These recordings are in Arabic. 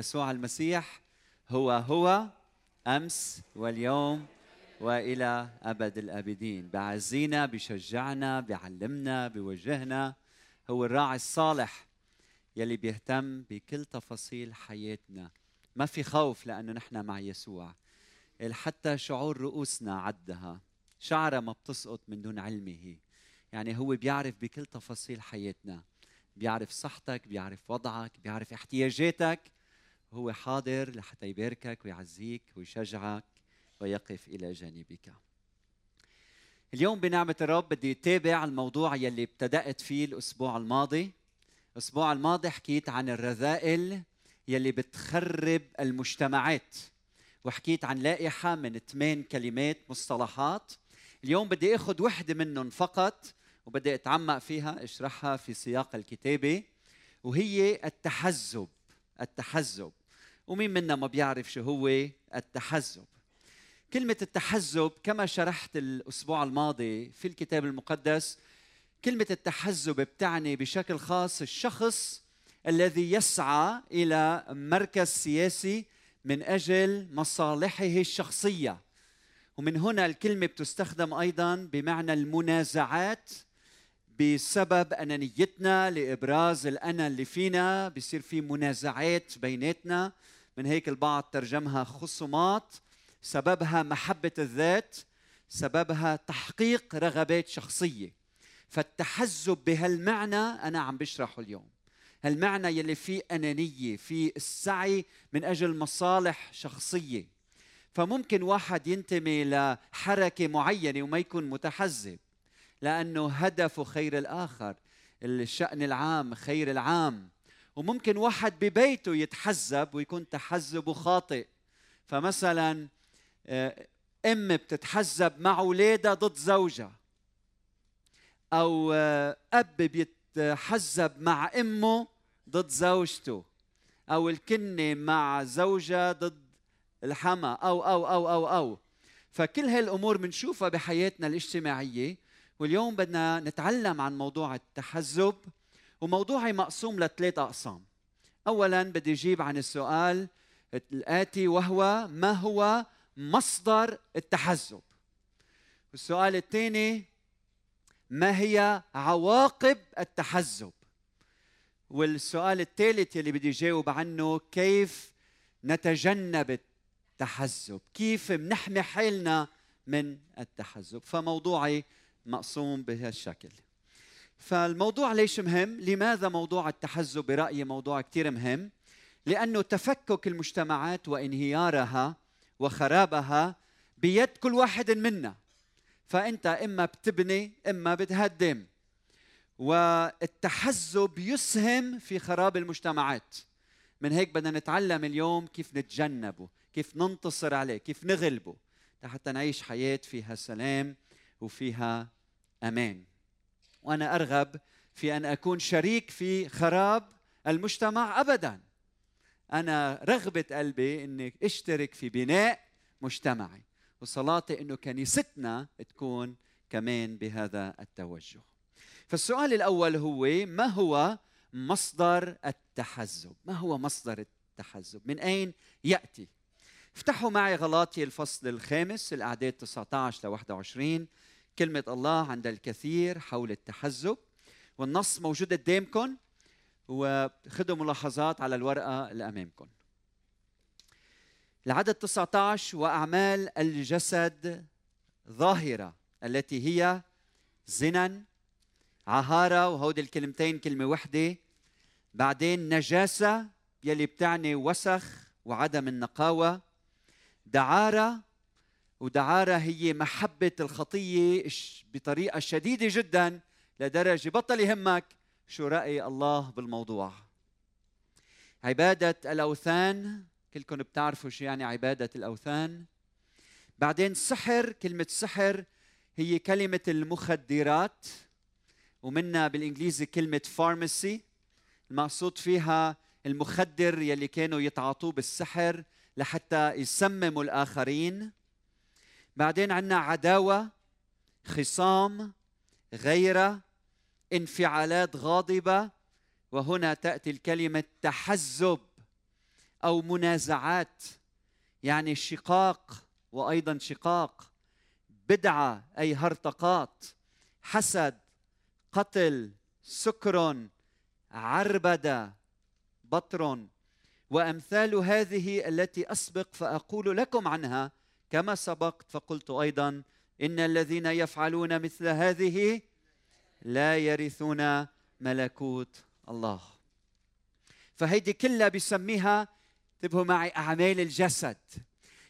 يسوع المسيح هو هو أمس واليوم وإلى أبد الأبدين. بعزينا بشجعنا بيعلمنا بيوجهنا هو الراعي الصالح يلي بيهتم بكل تفاصيل حياتنا. ما في خوف لأنه نحن مع يسوع. حتى شعور رؤوسنا عدها. شعره ما بتسقط من دون علمه يعني هو بيعرف بكل تفاصيل حياتنا. بيعرف صحتك بيعرف وضعك بيعرف احتياجاتك. هو حاضر لحتى يباركك ويعزيك ويشجعك ويقف إلى جانبك. اليوم بنعمة الرب بدي أتابع الموضوع يلي ابتدأت فيه الأسبوع الماضي. الأسبوع الماضي حكيت عن الرذائل يلي بتخرب المجتمعات وحكيت عن لائحة من ثمان كلمات مصطلحات. اليوم بدي آخذ وحدة منهم فقط وبدي أتعمق فيها أشرحها في سياق الكتابة وهي التحزب التحزب. ومين منا ما بيعرف شو هو التحزب؟ كلمة التحزب كما شرحت الأسبوع الماضي في الكتاب المقدس كلمة التحزب بتعني بشكل خاص الشخص الذي يسعى إلى مركز سياسي من أجل مصالحه الشخصية. ومن هنا الكلمة بتستخدم أيضا بمعنى المنازعات بسبب أنانيتنا لإبراز الأنا اللي فينا بصير في منازعات بيناتنا. من هيك البعض ترجمها خصومات سببها محبة الذات سببها تحقيق رغبات شخصية. فالتحزب بهالمعنى أنا عم بشرحه اليوم. هالمعنى يلي فيه أنانية في السعي من أجل مصالح شخصية. فممكن واحد ينتمي لحركة معينة وما يكون متحزب لأنه هدفه خير الآخر الشأن العام خير العام. وممكن واحد ببيته يتحزب ويكون تحزبه خاطئ. فمثلا آه، ام بتتحزب مع اولادها ضد زوجها. أو آه، أب بيتحزب مع أمه ضد زوجته. أو الكنة مع زوجها ضد الحما. أو أو أو أو أو. فكل هالأمور بنشوفها بحياتنا الاجتماعية. واليوم بدنا نتعلم عن موضوع التحزب. وموضوعي مقسوم لثلاث أقسام. اولا بدي أجيب عن السؤال الآتي وهو ما هو مصدر التحزب؟ السؤال الثاني ما هي عواقب التحزب؟ والسؤال الثالث يلي بدي جاوب عنه كيف نتجنب التحزب؟ كيف منحمي حالنا من التحزب؟ فموضوعي مقسوم بهالشكل. فالموضوع ليش مهم؟ لماذا موضوع التحزب برأيي موضوع كثير مهم؟ لأنه تفكك المجتمعات وانهيارها وخرابها بيد كل واحد منا. فأنت إما بتبني إما بتهدم. والتحزب يسهم في خراب المجتمعات. من هيك بدنا نتعلم اليوم كيف نتجنبه كيف ننتصر عليه كيف نغلبه. حتى نعيش حياة فيها سلام وفيها أمان. وأنا أرغب في أن أكون شريك في خراب المجتمع أبداً. أنا رغبة قلبي إني أشترك في بناء مجتمعي وصلاتي إنه كنيستنا تكون كمان بهذا التوجه. فالسؤال الأول هو ما هو مصدر التحزب؟ ما هو مصدر التحزب؟ من أين يأتي؟ افتحوا معي غلاطي الفصل الخامس الأعداد 19 ل 21 كلمة الله عند الكثير حول التحزب. والنص موجود قدامكم وخذوا ملاحظات على الورقة اللي أمامكم العدد 19 وأعمال الجسد ظاهرة التي هي زنا عهارة وهودي الكلمتين كلمة وحدة. بعدين نجاسة يلي بتعني وسخ وعدم النقاوة. دعارة ودعارة هي محبة الخطية بطريقة شديدة جدا لدرجة بطل يهمك شو رأي الله بالموضوع. عبادة الأوثان كلكم بتعرفوا شو يعني عبادة الأوثان؟ بعدين سحر كلمة سحر هي كلمة المخدرات ومنها بالإنجليزي كلمة فارماسي المقصود فيها المخدر يلي كانوا يتعاطوه بالسحر لحتى يسمموا الآخرين. بعدين عندنا عداوة خصام غيرة انفعالات غاضبة وهنا تأتي الكلمة تحزب أو منازعات يعني شقاق وأيضا شقاق بدعة أي هرطقات حسد قتل سكر عربدة بطر. وأمثال هذه التي أسبق فأقول لكم عنها كما سبقت فقلت أيضا إن الذين يفعلون مثل هذه لا يرثون ملكوت الله. فهيدي كلها بسميها انتبهوا معي أعمال الجسد.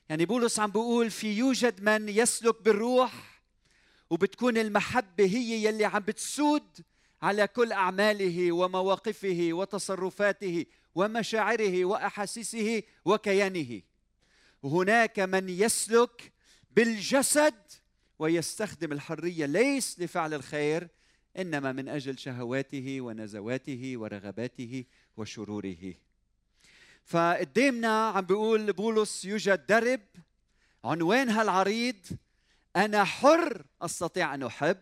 يعني بولس عم بيقول في يوجد من يسلك بالروح وبتكون المحبة هي يلي عم بتسود على كل أعماله ومواقفه وتصرفاته ومشاعره وأحاسيسه وكيانه. وهناك من يسلك بالجسد ويستخدم الحرية ليس لفعل الخير إنما من أجل شهواته ونزواته ورغباته وشروره. فقدامنا عم بيقول بولس يوجد درب عنوانها العريض أنا حر أستطيع أن أحب.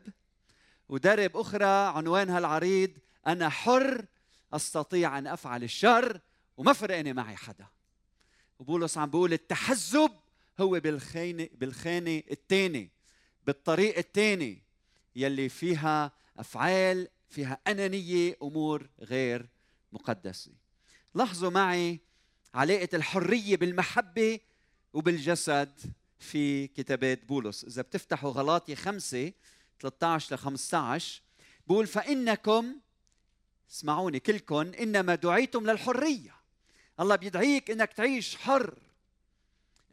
ودرب أخرى عنوانها العريض أنا حر أستطيع أن أفعل الشر وما فرقني معي حدا. وبولس عم بيقول التحزب هو بالخانه بالخانة الثاني بالطريق الثاني يلي فيها أفعال فيها أنانية أمور غير مقدسة. لاحظوا معي علاقة الحرية بالمحبة وبالجسد في كتابات بولس. إذا بتفتحوا غلاطي خمسة 13 ل 15 بقول فإنكم اسمعوني كلكم إنما دعيتم للحرية. الله بيدعيك إنك تعيش حر.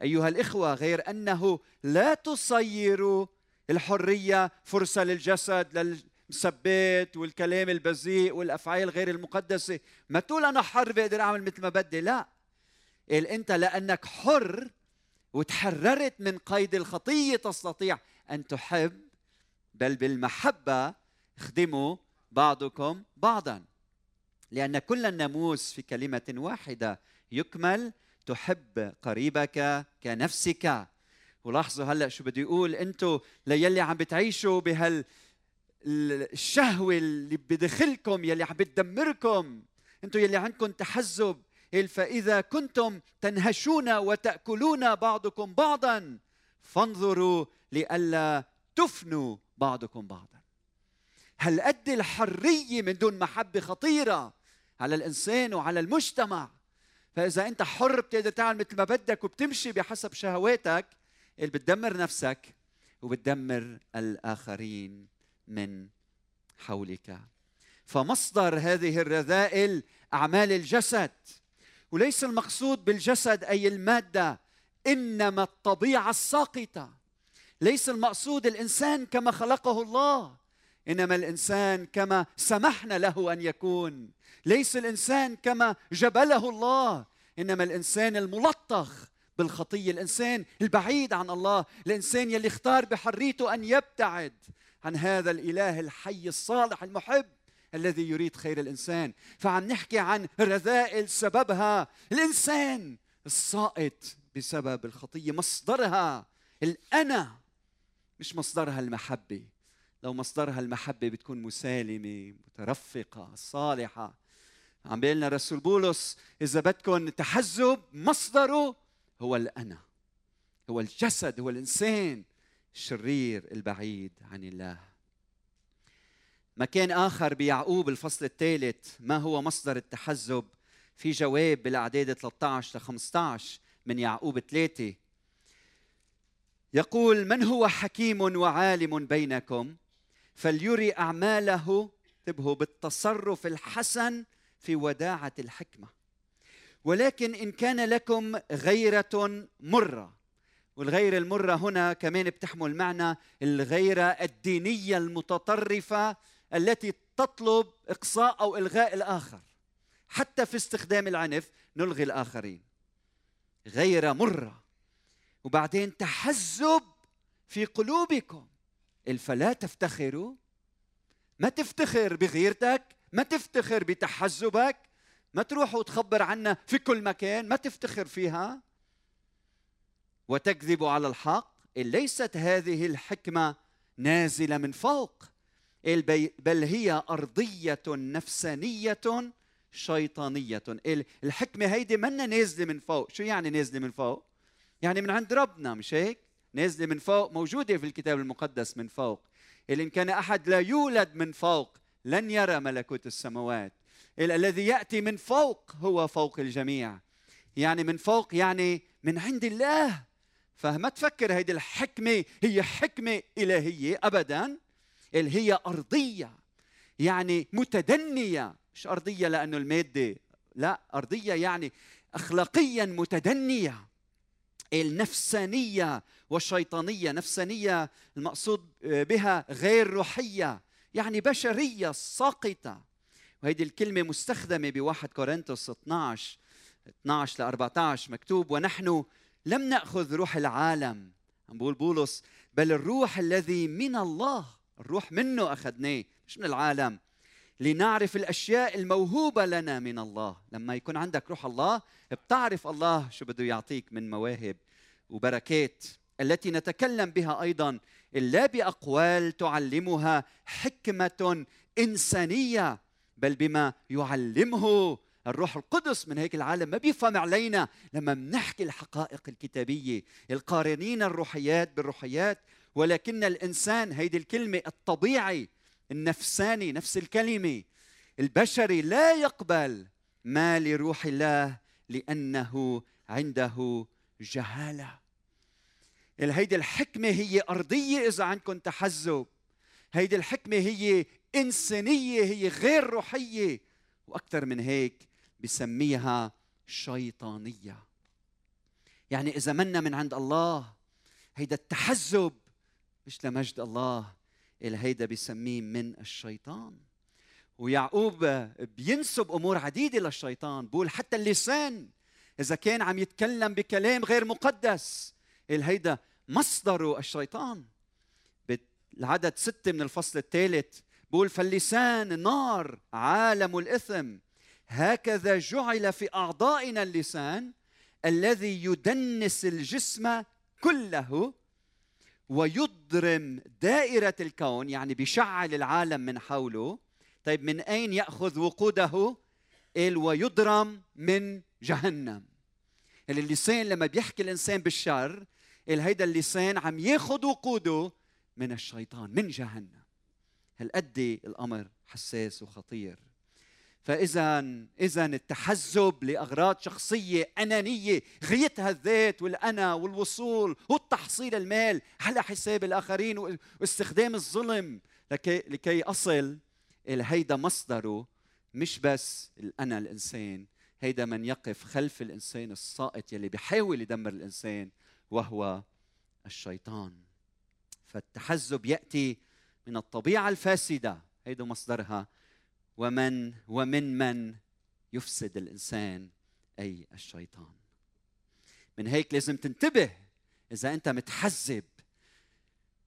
أيها الإخوة غير أنه لا تصيروا الحرية فرصة للجسد للمسبات والكلام البذيء والأفعال غير المقدسة. ما تقول أنا حر بقدر أعمل مثل ما بدي لا. قال أنت لأنك حر وتحررت من قيد الخطية تستطيع أن تحب بل بالمحبة اخدموا بعضكم بعضا. لأن كل الناموس في كلمة واحدة يكمل تحب قريبك كنفسك. ولاحظوا هلأ شو بده يقول؟ أنتم ليلي عم بتعيشوا بهال الشهوة اللي بدخلكم يلي عم بتدمركم. أنتم يلي عندكم تحزب. فإذا كنتم تنهشون وتأكلون بعضكم بعضا فانظروا لئلا تفنوا بعضكم بعضا. هل قد الحريه من دون محبه خطيرة على الإنسان وعلى المجتمع؟ فإذا أنت حر بتقدر تعمل مثل ما بدك وبتمشي بحسب شهواتك اللي بتدمر نفسك وبتدمر الآخرين من حولك. فمصدر هذه الرذائل أعمال الجسد. وليس المقصود بالجسد أي المادة إنما الطبيعة الساقطة. ليس المقصود الإنسان كما خلقه الله. إنما الإنسان كما سمحنا له أن يكون. ليس الإنسان كما جبله الله. إنما الإنسان الملطخ بالخطيه الإنسان البعيد عن الله الإنسان يلي اختار بحريته أن يبتعد عن هذا الإله الحي الصالح المحب الذي يريد خير الإنسان. فعم نحكي عن رذائل سببها. الإنسان الساقط بسبب الخطية مصدرها الانا مش مصدرها المحبة. لو مصدرها المحبة بتكون مسالمة مترفقة صالحة. عم بيقول لنا رسول بولس إذا بدكم تحزب مصدره هو الأنا هو الجسد هو الإنسان الشرير البعيد عن الله. مكان آخر بيعقوب الفصل الثالث ما هو مصدر التحزب؟ في جواب بالأعداد 13 ل 15 من يعقوب ثلاثة يقول من هو حكيم وعالم بينكم؟ فليري أعماله انتبهوا بالتصرف الحسن في وداعة الحكمة. ولكن إن كان لكم غيرة مرة والغيرة المرة هنا كمان بتحمل معنى الغيرة الدينية المتطرفة التي تطلب إقصاء أو إلغاء الآخر. حتى في استخدام العنف نلغي الآخرين. غير مرة. وبعدين تحزب في قلوبكم. فلا تفتخروا ما تفتخر بغيرتك ما تفتخر بتحزبك ما تروح وتخبر عنا في كل مكان ما تفتخر فيها؟ وتكذب على الحق؟ ليست هذه الحكمة نازلة من فوق. بل هي أرضية نفسانية شيطانية. الحكمة هيدي منا نازلة من فوق. شو يعني نازلة من فوق؟ يعني من عند ربنا مش هيك؟ نازلة من فوق موجودة في الكتاب المقدس من فوق. إن كان أحد لا يولد من فوق لن يرى ملكوت السماوات. الذي يأتي من فوق هو فوق الجميع. يعني من فوق يعني من عند الله. فما تفكر هيدي الحكمة هي حكمة إلهية أبدا؟ اللي هي أرضية. يعني متدنية. مش أرضية لأنه المادة لا أرضية يعني أخلاقيا متدنية. النفسانية والشيطانية. نفسانية المقصود بها غير روحية يعني بشرية ساقطة. وهذه الكلمة مستخدمة بواحد كورنثوس 12 12 ل 14 مكتوب ونحن لم نأخذ روح العالم. عم بقول بولس بل الروح الذي من الله الروح منه أخذناه. مش من العالم؟ لنعرف الأشياء الموهوبة لنا من الله. لما يكون عندك روح الله بتعرف الله شو بده يعطيك من مواهب وبركات التي نتكلم بها أيضا. لا بأقوال تعلمها حكمة إنسانية بل بما يعلمه الروح القدس من هيك العالم ما بيفهم علينا. لما بنحكي الحقائق الكتابية القارنين الروحيات بالروحيات ولكن الإنسان هيدي الكلمة الطبيعي النفساني نفس الكلمة. البشري لا يقبل ما لروح الله لأنه عنده جهالة. هيدي الحكمة هي أرضية إذا عندكم تحزب. هيدي الحكمة هي إنسانية هي غير روحية. وأكثر من هيك بسميها شيطانية. يعني إذا منا من عند الله هيدا التحزب مش لمجد الله. اللي هيدا بيسميه من الشيطان. ويعقوب بينسب أمور عديدة للشيطان. بقول حتى اللسان إذا كان عم يتكلم بكلام غير مقدس هيدا مصدره الشيطان. العدد ستة من الفصل الثالث بقول فاللسان نار عالم الإثم. هكذا جعل في أعضائنا اللسان الذي يدنس الجسم كله ويضرم دائرة الكون يعني بيشعل العالم من حوله. طيب من أين يأخذ وقوده؟ قال ويضرم من جهنم. اللسان لما بيحكي الإنسان بالشر قال هيدا اللسان عم ياخذ وقوده من الشيطان من جهنم. هالقد الأمر حساس وخطير. فاذا اذا التحزب لأغراض شخصية أنانية غايتها الذات والأنا والوصول والتحصيل المال على حساب الآخرين واستخدام الظلم. لكي لكي أصل إلى هيدا مصدره مش بس الأنا الإنسان هيدا من يقف خلف الإنسان الساقط يلي بيحاول يدمر الإنسان وهو الشيطان. فالتحزب يأتي من الطبيعة الفاسدة هيدا مصدرها ومن ومن من يفسد الإنسان أي الشيطان. من هيك لازم تنتبه إذا أنت متحزب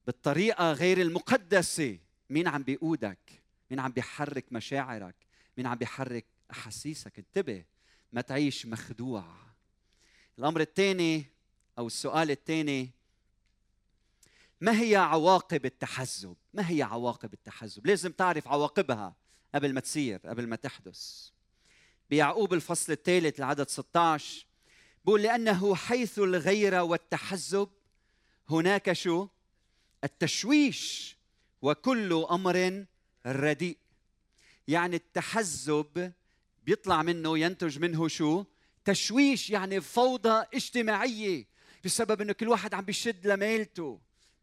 بالطريقة غير المقدسة. مين عم بيقودك؟ مين عم بيحرك مشاعرك؟ مين عم بيحرك أحاسيسك؟ انتبه ما تعيش مخدوع. الأمر الثاني أو السؤال الثاني ما هي عواقب التحزب؟ ما هي عواقب التحزب؟ لازم تعرف عواقبها. قبل ما تصير قبل ما تحدث. بيعقوب الفصل الثالث العدد 16 بقول لأنه حيث الغيرة والتحزب هناك شو؟ التشويش وكل أمر رديء. يعني التحزب بيطلع منه ينتج منه شو؟ تشويش يعني فوضى اجتماعية بسبب إنه كل واحد عم بيشد لميلته.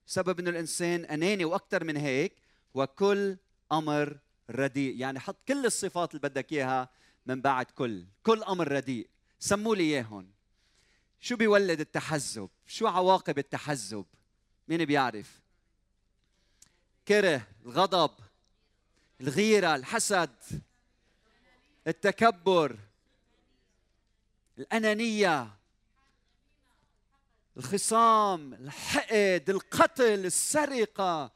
بسبب إنه الإنسان أناني وأكثر من هيك وكل أمر رديء. يعني حط كل الصفات اللي بدك إياها من بعد كل كل أمر رديء. سموا لي اياهم شو بيولد التحزب؟ شو عواقب التحزب؟ مين بيعرف؟ كره الغضب الغيرة الحسد التكبر الأنانية الخصام الحقد القتل السرقة.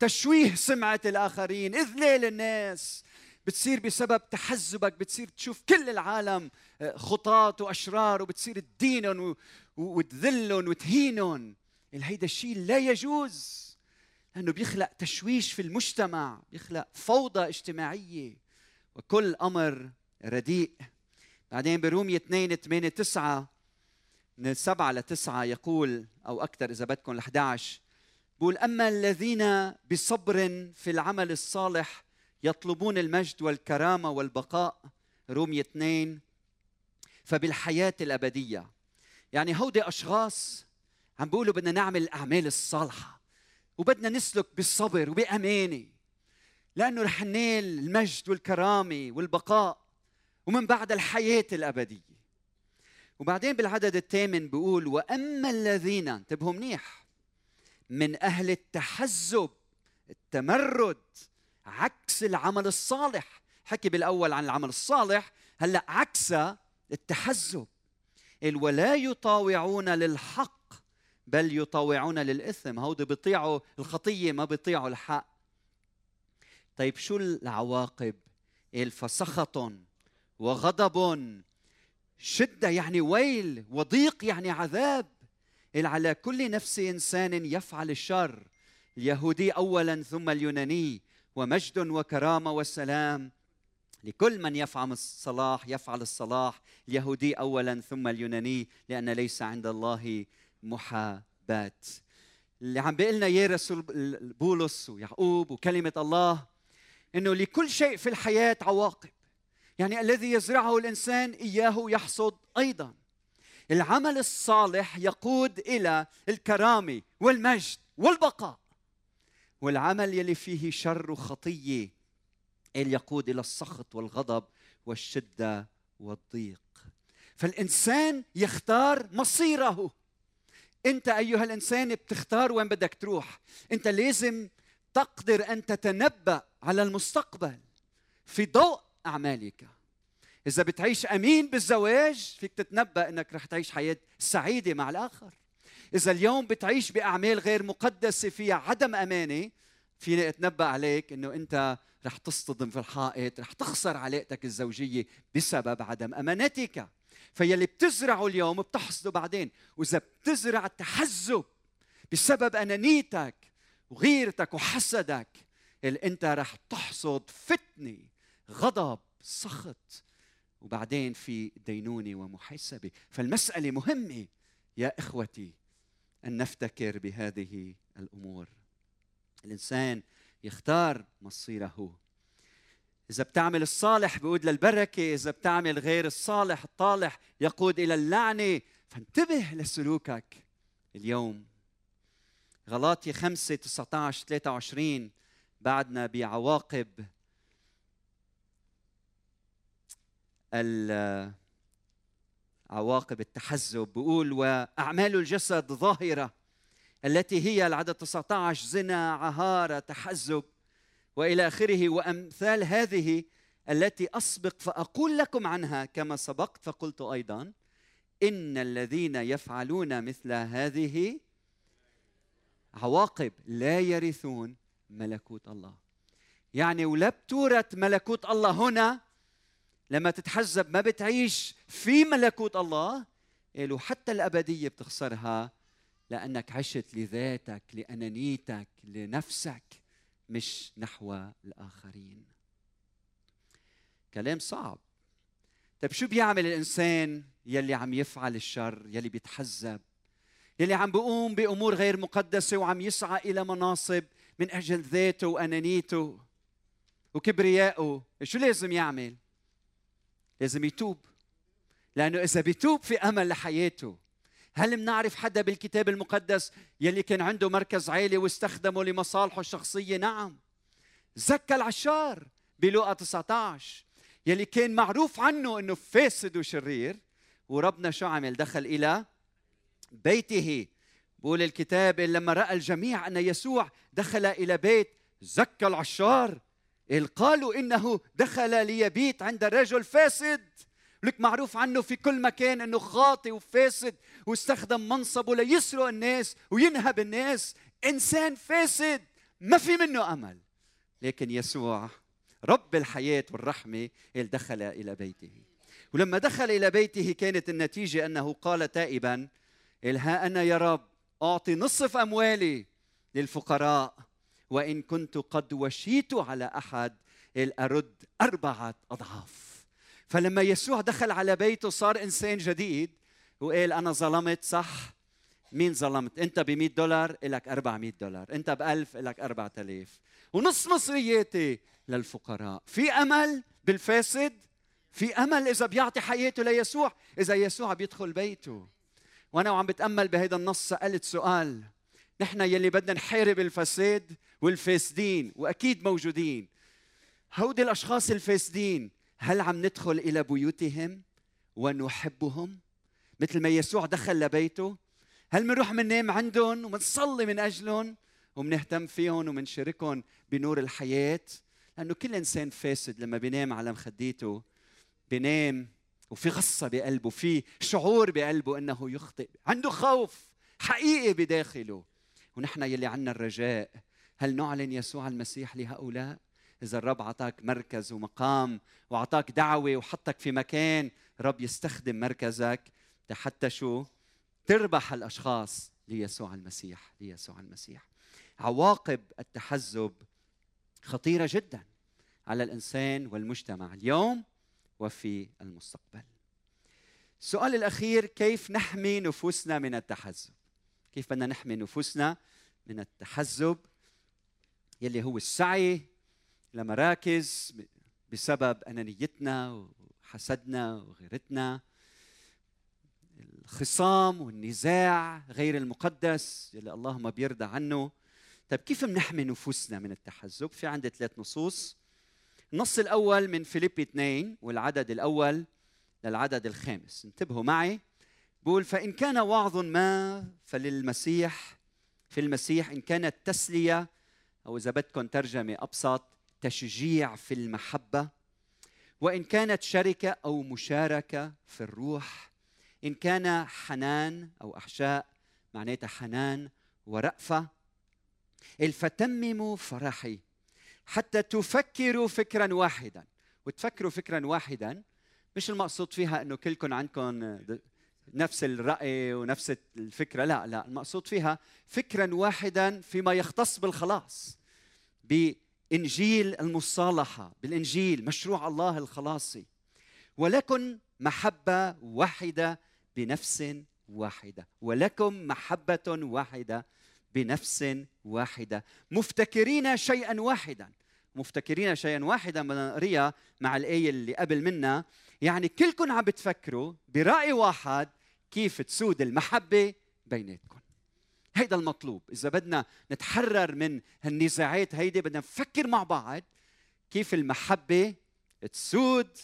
تشويه سمعة الآخرين. إذلال الناس بتصير بسبب تحزبك بتصير تشوف كل العالم آه، خطاط وأشرار وبتصير تدينهم وتذلهم وتهينهم هيدا الشيء لا يجوز لأنه بيخلق تشويش في المجتمع بيخلق فوضى اجتماعية وكل أمر رديء. بعدين برومية 2 8 9 من 7 ل 9 يقول أو أكثر إذا بدكم ل 11 بقول أما الذين بصبر في العمل الصالح يطلبون المجد والكرامة والبقاء رومية 2 فبالحياة الأبدية. يعني هودي أشخاص عم بيقولوا بدنا نعمل الاعمال الصالحة وبدنا نسلك بالصبر وبأمانة لأنه رح ننال المجد والكرامة والبقاء ومن بعد الحياة الأبدية. وبعدين بالعدد الثامن بيقول وأما الذين انتبهوا منيح. من أهل التحزب التمرد عكس العمل الصالح. حكي بالأول عن العمل الصالح هلأ عكس التحزب. ولا يطاوعون للحق بل يطاوعون للإثم. هودي بيطيعوا الخطية ما بيطيعوا الحق. طيب شو العواقب؟ فسخط وغضب شدة يعني ويل وضيق يعني عذاب. على كل نفس إنسان يفعل الشر. اليهودي اولا ثم اليوناني. ومجد وكرامة والسلام. لكل من يفعل الصلاح يفعل الصلاح. اليهودي اولا ثم اليوناني. لأن ليس عند الله محاباة. اللي عم بيقول لنا اياه رسول بولس ويعقوب وكلمة الله؟ إنه لكل شيء في الحياة عواقب. يعني الذي يزرعه الإنسان إياه يحصد أيضا. العمل الصالح يقود إلى الكرامه والمجد والبقاء. والعمل يلي فيه شر وخطية اللي يقود إلى السخط والغضب والشدة والضيق. فالإنسان يختار مصيره. أنت أيها الإنسان بتختار وين بدك تروح. أنت لازم تقدر أن تتنبأ على المستقبل في ضوء أعمالك. إذا بتعيش أمين بالزواج فيك تتنبأ إنك رح تعيش حياة سعيدة مع الآخر. إذا اليوم بتعيش بأعمال غير مقدسة فيها عدم أمانة فيني أتنبأ عليك إنه أنت رح تصطدم في الحائط رح تخسر علاقتك الزوجية بسبب عدم أمانتك. فيلي بتزرعه اليوم بتحصده بعدين. وإذا بتزرع التحزب بسبب أنانيتك وغيرتك وحسدك اللي أنت رح تحصد فتنة غضب سخط وبعدين في دينونه ومحاسبه فالمسألة مهمة يا إخوتي أن نفتكر بهذه الأمور. الإنسان يختار مصيره. إذا بتعمل الصالح بيقود للبركة إذا بتعمل غير الصالح الطالح يقود إلى اللعنة. فانتبه لسلوكك اليوم. غلاطي 5 19 23 بعدنا بعواقب عواقب التحزب. بيقول وأعمال الجسد ظاهرة التي هي العدد 19 زنا عهارة تحزب وإلى آخره. وأمثال هذه التي أسبق فأقول لكم عنها كما سبقت فقلت أيضا إن الذين يفعلون مثل هذه عواقب لا يرثون ملكوت الله. يعني ولا بتورث ملكوت الله هنا لما تتحزب ما بتعيش في ملكوت الله قالوا حتى الأبدية بتخسرها لأنك عشت لذاتك لأنانيتك لنفسك مش نحو الآخرين. كلام صعب. طيب شو بيعمل الإنسان يلي عم يفعل الشر يلي بيتحزب يلي عم بيقوم بأمور غير مقدسة وعم يسعى إلى مناصب من أجل ذاته وأنانيته وكبريائه. شو لازم يعمل؟ لازم يتوب. لأنه إذا بيتوب في أمل لحياته. هل بنعرف حدا بالكتاب المقدس يلي كان عنده مركز عائلي واستخدمه لمصالحه الشخصية؟ نعم. زكى العشار بلوقا 19 يلي كان معروف عنه إنه فاسد وشرير وربنا شو عمل؟ دخل إلى بيته. بقول الكتاب لما رأى الجميع أن يسوع دخل إلى بيت زكى العشار. قالوا إنه دخل ليبيت عند رجل فاسد. لك معروف عنه في كل مكان إنه خاطي وفاسد واستخدم منصبه ليسرق الناس وينهب الناس. إنسان فاسد ما في منه أمل. لكن يسوع رب الحياة والرحمة دخل إلى بيته. ولما دخل إلى بيته كانت النتيجة أنه قال تائبا ها أنا يا رب أعطي نصف أموالي للفقراء. وإن كنت قد وشيت على أحد أرد أربعة أضعاف. فلما يسوع دخل على بيته صار إنسان جديد وقال أنا ظلمت صح؟ مين ظلمت؟ أنت ب 100 دولار لك 400 دولار. أنت ب 1000 لك 4000 ونص مصرياتي للفقراء. في أمل بالفاسد؟ في أمل إذا بيعطي حياته ليسوع؟ إذا يسوع بيدخل بيته. وأنا وعم بتأمل بهذا النص سألت سؤال. نحن يلي بدنا نحارب الفساد والفاسدين وأكيد موجودين. هودي الأشخاص الفاسدين هل عم ندخل إلى بيوتهم ونحبهم؟ مثل ما يسوع دخل لبيته هل بنروح بننام عندهم وبنصلي من أجلهم وبنهتم فيهم وبنشاركهم بنور الحياة؟ لأنه كل إنسان فاسد لما بينام على مخديته بينام وفي غصة بقلبه في شعور بقلبه إنه يخطئ عنده خوف حقيقي بداخله. ونحن يلي عنا الرجاء هل نعلن يسوع المسيح لهؤلاء؟ إذا الرب اعطاك مركز ومقام واعطاك دعوة وحطك في مكان رب يستخدم مركزك حتى شو؟ تربح الأشخاص ليسوع المسيح ليسوع المسيح. عواقب التحزب خطيرة جدا على الإنسان والمجتمع اليوم وفي المستقبل. السؤال الأخير كيف نحمي نفوسنا من التحزب؟ كيف بدنا نحمي نفوسنا من التحزب يلي هو السعي لمراكز بسبب أنانيتنا وحسدنا وغيرتنا. الخصام والنزاع غير المقدس يلي الله ما بيرضى عنه. طيب كيف بنحمي نفوسنا من التحزب؟ في عندي ثلاث نصوص. النص الأول من فيليبي 2 والعدد الأول للعدد الخامس. انتبهوا معي. بقول فإن كان وعظ ما فللمسيح في المسيح إن كانت تسلية أو إذا بدكم ترجمة أبسط تشجيع في المحبة وإن كانت شركة أو مشاركة في الروح إن كان حنان أو أحشاء معناتها حنان ورأفة الفتمموا فرحي حتى تفكروا فكرا واحدا. وتفكروا فكرا واحدا مش المقصود فيها إنه كلكم عندكم نفس الرأي ونفس الفكرة. لا لا المقصود فيها فكرا واحدا فيما يختص بالخلاص بإنجيل المصالحة بالإنجيل مشروع الله الخلاصي. ولكن محبة واحدة بنفس واحدة. ولكم محبة واحدة بنفس واحدة. مفتكرين شيئا واحدا. مفتكرين شيئا واحدا بدنا نقريها مع الآية اللي قبل منا. يعني كلكم عم بتفكروا برأي واحد كيف تسود المحبة بيناتكم. هيدا المطلوب. إذا بدنا نتحرر من هالنزاعات هيدي بدنا نفكر مع بعض كيف المحبة تسود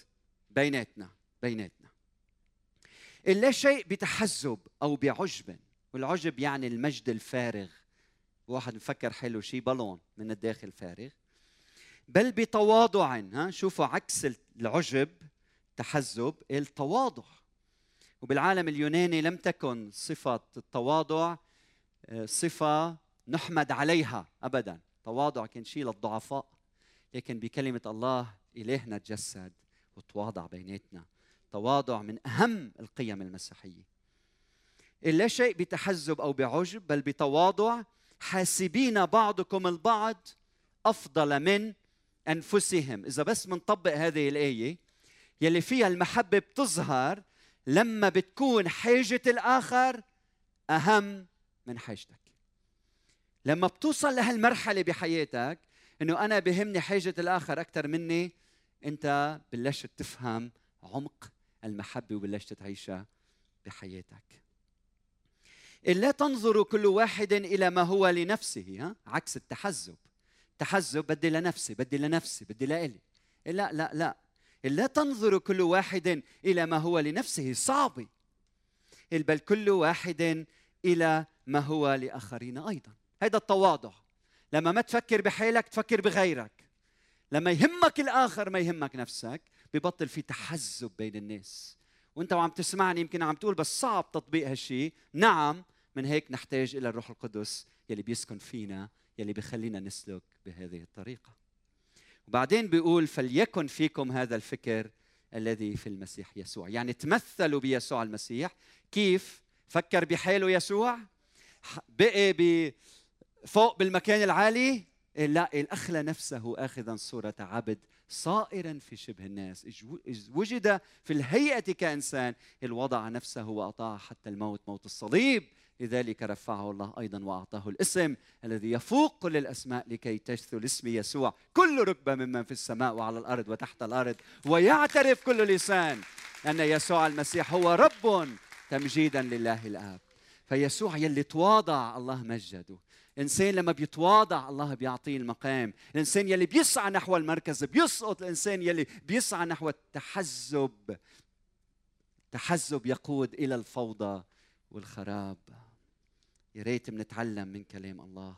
بيناتنا بيناتنا. إلا شيء بتحزب أو بعجب. والعجب يعني المجد الفارغ. واحد مفكر حلو شيء بالون من الداخل فارغ. بل بتواضع. ها شوفوا عكس العجب تحزب التواضع. وبالعالم اليوناني لم تكن صفة التواضع آه، صفة نحمد عليها أبدا. تواضع كان شيء للضعفاء لكن بكلمة الله إلهنا تجسد وتواضع بيناتنا. تواضع من أهم القيم المسيحية. لا شيء بتحزب أو بعجب بل بتواضع. حاسبين بعضكم البعض أفضل من أنفسهم. إذا بس منطبق هذه الآية يلي فيها المحبة بتظهر لما بتكون حاجة الآخر أهم من حاجتك. لما بتوصل لهالمرحلة بحياتك إنه أنا بهمني حاجة الآخر أكثر مني أنت بلشت تفهم عمق المحبة وبلشت تعيشها بحياتك. إلا تنظروا كل واحد إلى ما هو لنفسه ها؟ عكس التحزب. تحزب بدي لنفسي بدي لنفسي بدي لإلي. لا لا لا. إلا تنظروا كل واحد إلى ما هو لنفسه صعبة بل كل واحد إلى ما هو لآخرين أيضا. هذا التواضع. لما ما تفكر بحالك تفكر بغيرك. لما يهمك الآخر ما يهمك نفسك. ببطل في تحزب بين الناس. وأنت وعم تسمعني يمكن عم تقول بس صعب تطبيق هالشيء نعم من هيك نحتاج إلى الروح القدس يلي بيسكن فينا يلي بيخلينا نسلك بهذه الطريقة. وبعدين بيقول فليكن فيكم هذا الفكر الذي في المسيح يسوع. يعني تمثلوا بيسوع المسيح. كيف؟ فكر بحاله يسوع. بقي فوق بالمكان العالي. لا الأخلى نفسه آخذا صورة عبد صائرا في شبه الناس. وجد في الهيئة كإنسان إذ وضع نفسه وأطاع حتى الموت موت الصليب. لذلك رفعه الله أيضا وأعطاه الاسم الذي يفوق كل الاسماء لكي تجثل اسم يسوع. كل ركبة ممن في السماء وعلى الأرض وتحت الأرض ويعترف كل لسان أن يسوع المسيح هو رب تمجيدا لله الآب. فيسوع يلي تواضع الله مجده. الانسان لما بيتواضع الله بيعطيه المقام. الانسان يلي بيسعى نحو المركز بيسقط. الانسان يلي بيسعى نحو التحزب. تحزب يقود إلى الفوضى والخراب. يا ريت بنتعلم من كلام الله.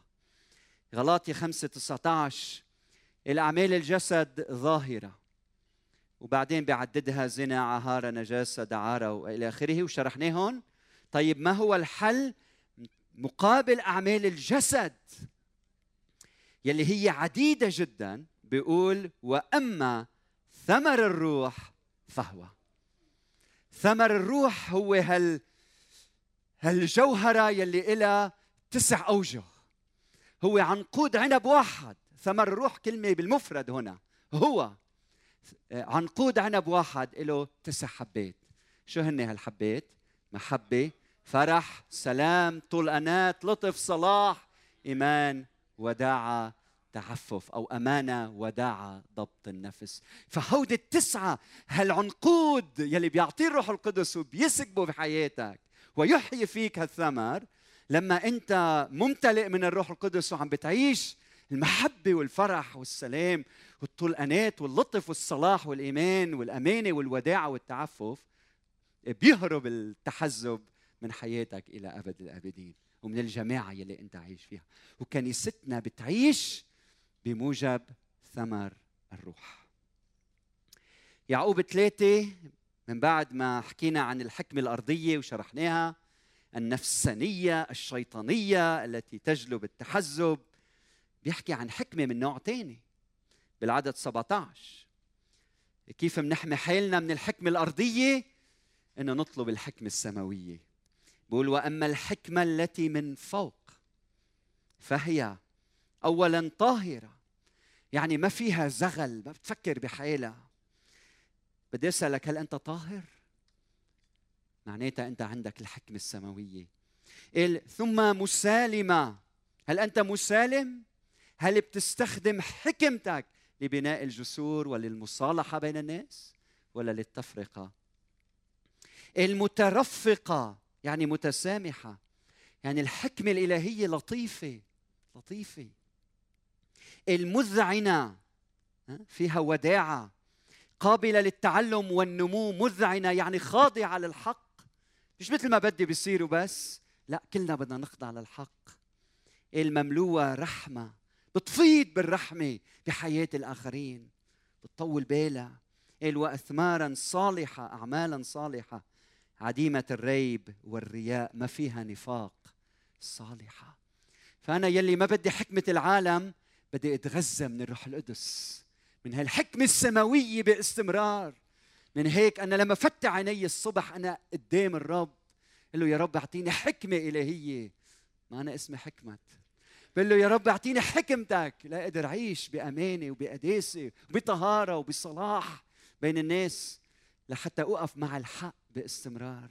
غلاطي 5 19 الأعمال الجسد ظاهرة وبعدين بيعددها زنا عهارة نجاسة دعارة وإلى آخره وشرحناهم طيب ما هو الحل؟ مقابل أعمال الجسد يلي هي عديدة جدا بيقول وأما ثمر الروح فهو. ثمر الروح هو هال هالجوهرة يلي إلها تسع أوجه. هو عنقود عنب واحد. ثمر الروح كلمة بالمفرد هنا. هو عنقود عنب واحد له تسع حبات. شو هن هالحبات؟ محبة فرح سلام طول أنات لطف صلاح إيمان وداعة تعفف أو أمانة وداعة ضبط النفس. فهودي التسعة هالعنقود يلي بيعطيه الروح القدس وبيسكبه بحياتك ويحيي فيك هالثمر لما انت ممتلئ من الروح القدس وعم بتعيش المحبة والفرح والسلام والطلقانات واللطف والصلاح والإيمان والأمانة والوداعة والتعفف بيهرب التحزب من حياتك إلى أبد الآبدين ومن الجماعة يلي أنت عايش فيها. وكنيستنا بتعيش بموجب ثمر الروح. يعقوب ثلاثة من بعد ما حكينا عن الحكمة الأرضية وشرحناها النفسانية الشيطانية التي تجلب التحزب بيحكي عن حكمة من نوع تاني بالعدد 17 كيف منحمي حالنا من الحكمة الأرضية؟ إنه نطلب الحكمة السماوية. بقول وأما الحكمة التي من فوق فهي أولا طاهرة. يعني ما فيها زغل ما بتفكر بحالها بدي أسألك هل أنت طاهر؟ معناتها أنت عندك الحكمة السماوية. قال ثم مسالمة. هل أنت مسالم؟ هل بتستخدم حكمتك لبناء الجسور وللمصالحة بين الناس ولا للتفرقة؟ المترفقه يعني متسامحة. يعني الحكمة الإلهية لطيفة لطيفة. المذعنه فيها وداعة. قابلة للتعلم والنمو مذعنة يعني خاضعة للحق. مش مثل ما بدي بيصير وبس لا كلنا بدنا نخضع للحق. المملوءة رحمة بتفيض بالرحمة بحياة الآخرين بتطول بالها. وأثمارا صالحة أعمالا صالحة عديمة الريب والرياء ما فيها نفاق صالحة. فأنا يلي ما بدي حكمة العالم بدي أتغذى من الروح القدس. من هالحكمة السماوية باستمرار. من هيك أنا لما فتح عيني الصبح أنا قدام الرب قل له يا رب أعطيني حكمة إلهية. ما أنا اسمي حكمة بقول له يا رب أعطيني حكمتك. لا أقدر أعيش بأمانة وبقداسة وبطهارة وبصلاح بين الناس لحتى أقف مع الحق باستمرار.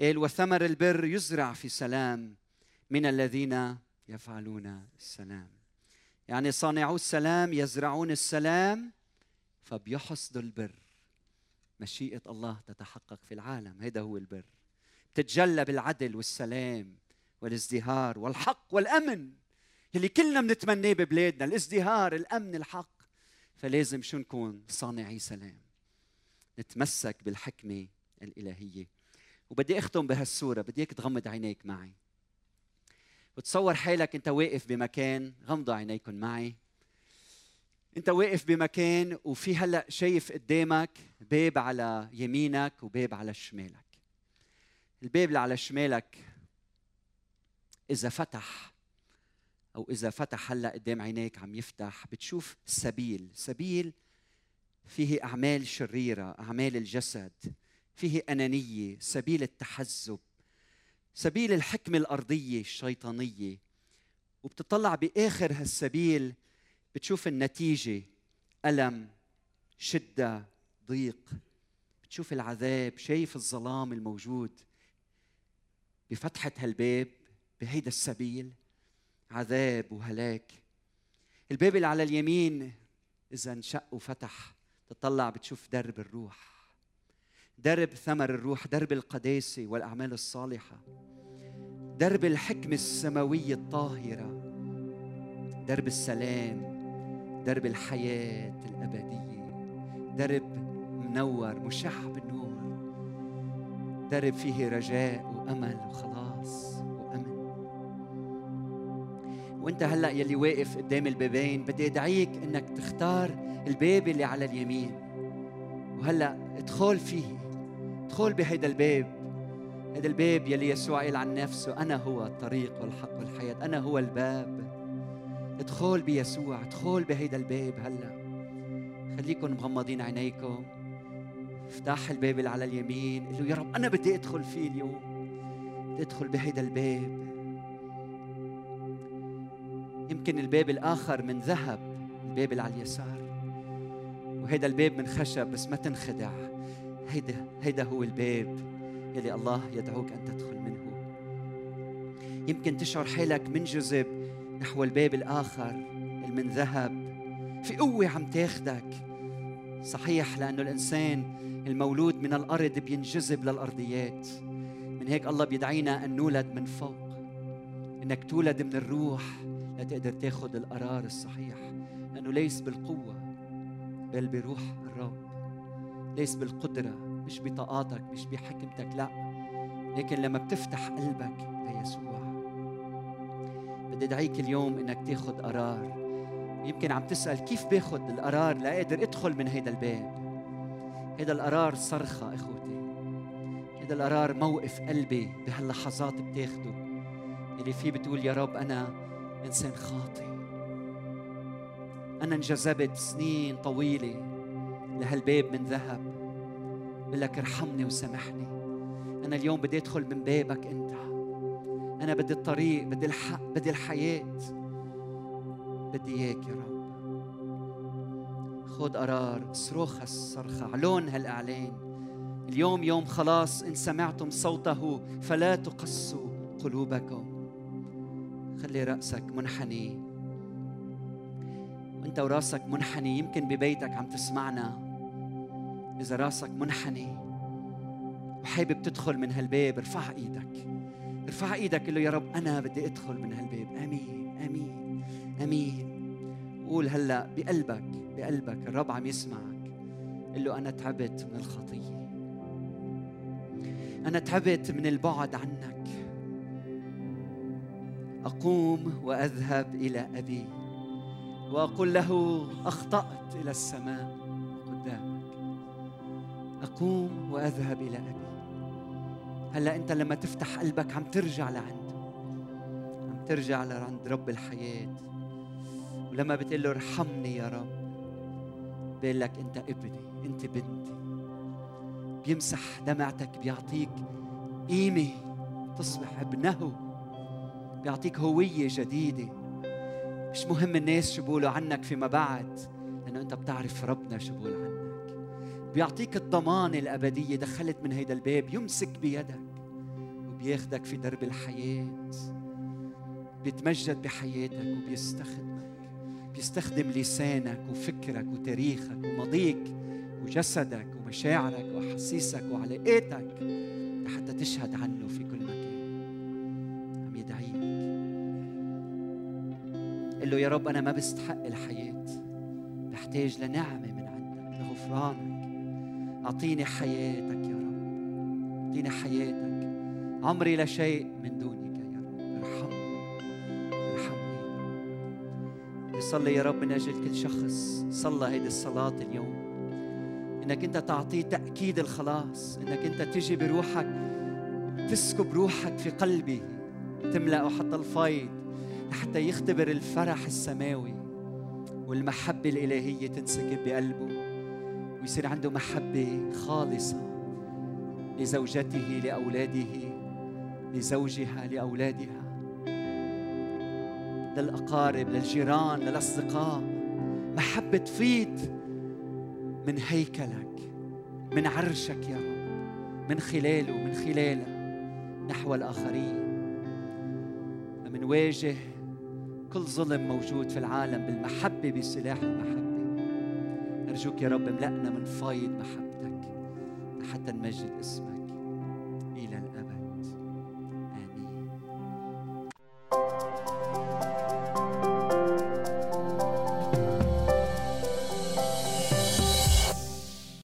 قال وثمر البر يزرع في سلام من الذين يفعلون السلام. يعني صانعو السلام يزرعون السلام فبيحصدوا البر. مشيئة الله تتحقق في العالم هذا هو البر. تتجلى بالعدل والسلام والازدهار والحق والأمن اللي كلنا بنتمناه ببلادنا الازدهار الأمن الحق. فلازم شو نكون؟ صانعي سلام. نتمسك بالحكمة الإلهية. وبدي أختم بهالسورة بدي إياك تغمض عينيك معي. وتصور حالك انت واقف بمكان غمضوا عينيكم معي. انت واقف بمكان وفي هلأ شايف قدامك باب على يمينك وباب على شمالك. الباب اللي على شمالك إذا فتح أو إذا فتح هلأ قدام عينيك عم يفتح بتشوف سبيل. سبيل فيه أعمال شريرة أعمال الجسد فيه أنانية سبيل التحزب. سبيل الحكمة الأرضية الشيطانية. وبتطلع بآخر هالسبيل بتشوف النتيجة ألم شدة ضيق. بتشوف العذاب شايف الظلام الموجود. بفتحه هالباب بهيدا السبيل عذاب وهلاك. الباب اللي على اليمين إذا انشق وفتح تطلع بتشوف درب الروح. درب ثمر الروح درب القداسة والأعمال الصالحة درب الحكمة السماوية الطاهرة درب السلام درب الحياة الأبدية درب منور مشح بالنور درب فيه رجاء وأمل وخلاص وامن وأنت هلأ يلي واقف قدام البابين بدي أدعيك إنك تختار الباب اللي على اليمين وهلأ ادخل فيه. ادخل بهيدا الباب. هذا الباب يلي يسوع قال عن نفسه أنا هو الطريق والحق والحياة أنا هو الباب. ادخل بيسوع ادخل بهيدا الباب هلأ. خليكم مغمضين عينيكم. افتح الباب اللي على اليمين قل له يا رب أنا بدي أدخل فيه اليوم. بدي أدخل بهيدا الباب. يمكن الباب الآخر من ذهب الباب اللي على اليسار. وهيدا الباب من خشب بس ما تنخدع. هيدا هيدا هو الباب يلي الله يدعوك أن تدخل منه. يمكن تشعر حالك منجذب نحو الباب الآخر من ذهب. في قوة عم تاخدك. صحيح لأنه الإنسان المولود من الأرض بينجذب للأرضيات. من هيك الله بيدعينا أن نولد من فوق. إنك تولد من الروح لتقدر تاخذ القرار الصحيح. لأنه ليس بالقوة بل بروح الرب. ليس بالقدرة مش بطاقاتك مش بحكمتك لا. لكن لما بتفتح قلبك ليسوع بدي أدعيك اليوم إنك تاخذ قرار. يمكن عم تسأل كيف باخذ القرار؟ لأقدر أدخل من هيدا الباب. هيدا القرار صرخة إخوتي. هيدا القرار موقف قلبي بهاللحظات بتاخده. اللي فيه بتقول يا رب أنا إنسان خاطئ. أنا انجذبت سنين طويلة. لهالباب من ذهب. بقول لك ارحمني وسامحني. أنا اليوم بدي أدخل من بابك أنت. أنا بدي الطريق بدي الحق بدي الحياة. بدي إياك يا رب. خد قرار. صرخ الصرخة علون هالإعلان. اليوم يوم خلاص إن سمعتم صوته فلا تقسوا قلوبكم. خلي رأسك منحني. وأنت وراسك منحني. يمكن ببيتك عم تسمعنا. إذا راسك منحني وحابب تدخل من هالباب ارفع إيدك. ارفع إيدك قل له يا رب أنا بدي أدخل من هالباب. آمين آمين آمين. قول هلأ بقلبك بقلبك الرب عم يسمعك. قل له أنا تعبت من الخطية. أنا تعبت من البعد عنك. أقوم وأذهب إلى أبي وأقول له أخطأت إلى السماء قدامك أقوم وأذهب إلى أبي. هلأ أنت لما تفتح قلبك عم ترجع لعنده عم ترجع لعند رب الحياة. ولما بتقول له ارحمني يا رب بيقول لك أنت ابني أنت بنتي. بيمسح دمعتك بيعطيك قيمة تصبح ابنه. بيعطيك هوية جديدة. مش مهم الناس شو بيقولوا عنك فيما بعد لأنه أنت بتعرف ربنا شو بيقول عنك. بيعطيك الضمان الأبدية دخلت من هيدا الباب يمسك بيدك وبياخدك في درب الحياة. بيتمجد بحياتك وبيستخدمك بيستخدم لسانك وفكرك وتاريخك وماضيك وجسدك ومشاعرك وأحاسيسك وعلاقاتك لحتى تشهد عنه في كل مكان. عم يدعيك. قل له يا رب أنا ما بستحق الحياة بحتاج لنعمة من عندك لغفرانك. أعطيني حياتك يا رب. أعطيني حياتك. عمري لا شيء من دونك يا رب. ارحمني. ارحمني بصلي يا رب من أجل كل شخص. صلى هيدي الصلاة اليوم. إنك أنت تعطيه تأكيد الخلاص. إنك أنت تجي بروحك تسكب روحك في قلبه تملأه حتى الفيض لحتى يختبر الفرح السماوي. والمحبة الإلهية تنسكب بقلبه. ويصير عنده محبة خالصة لزوجته لأولاده لزوجها لأولادها للأقارب للجيران للأصدقاء. محبة تفيض من هيكلك من عرشك يا رب من خلاله من خلالك نحو الآخرين. منواجه كل ظلم موجود في العالم بالمحبة بسلاح المحبة. أرجوك يا رب املأنا من فايض محبتك حتى نمجد اسمك.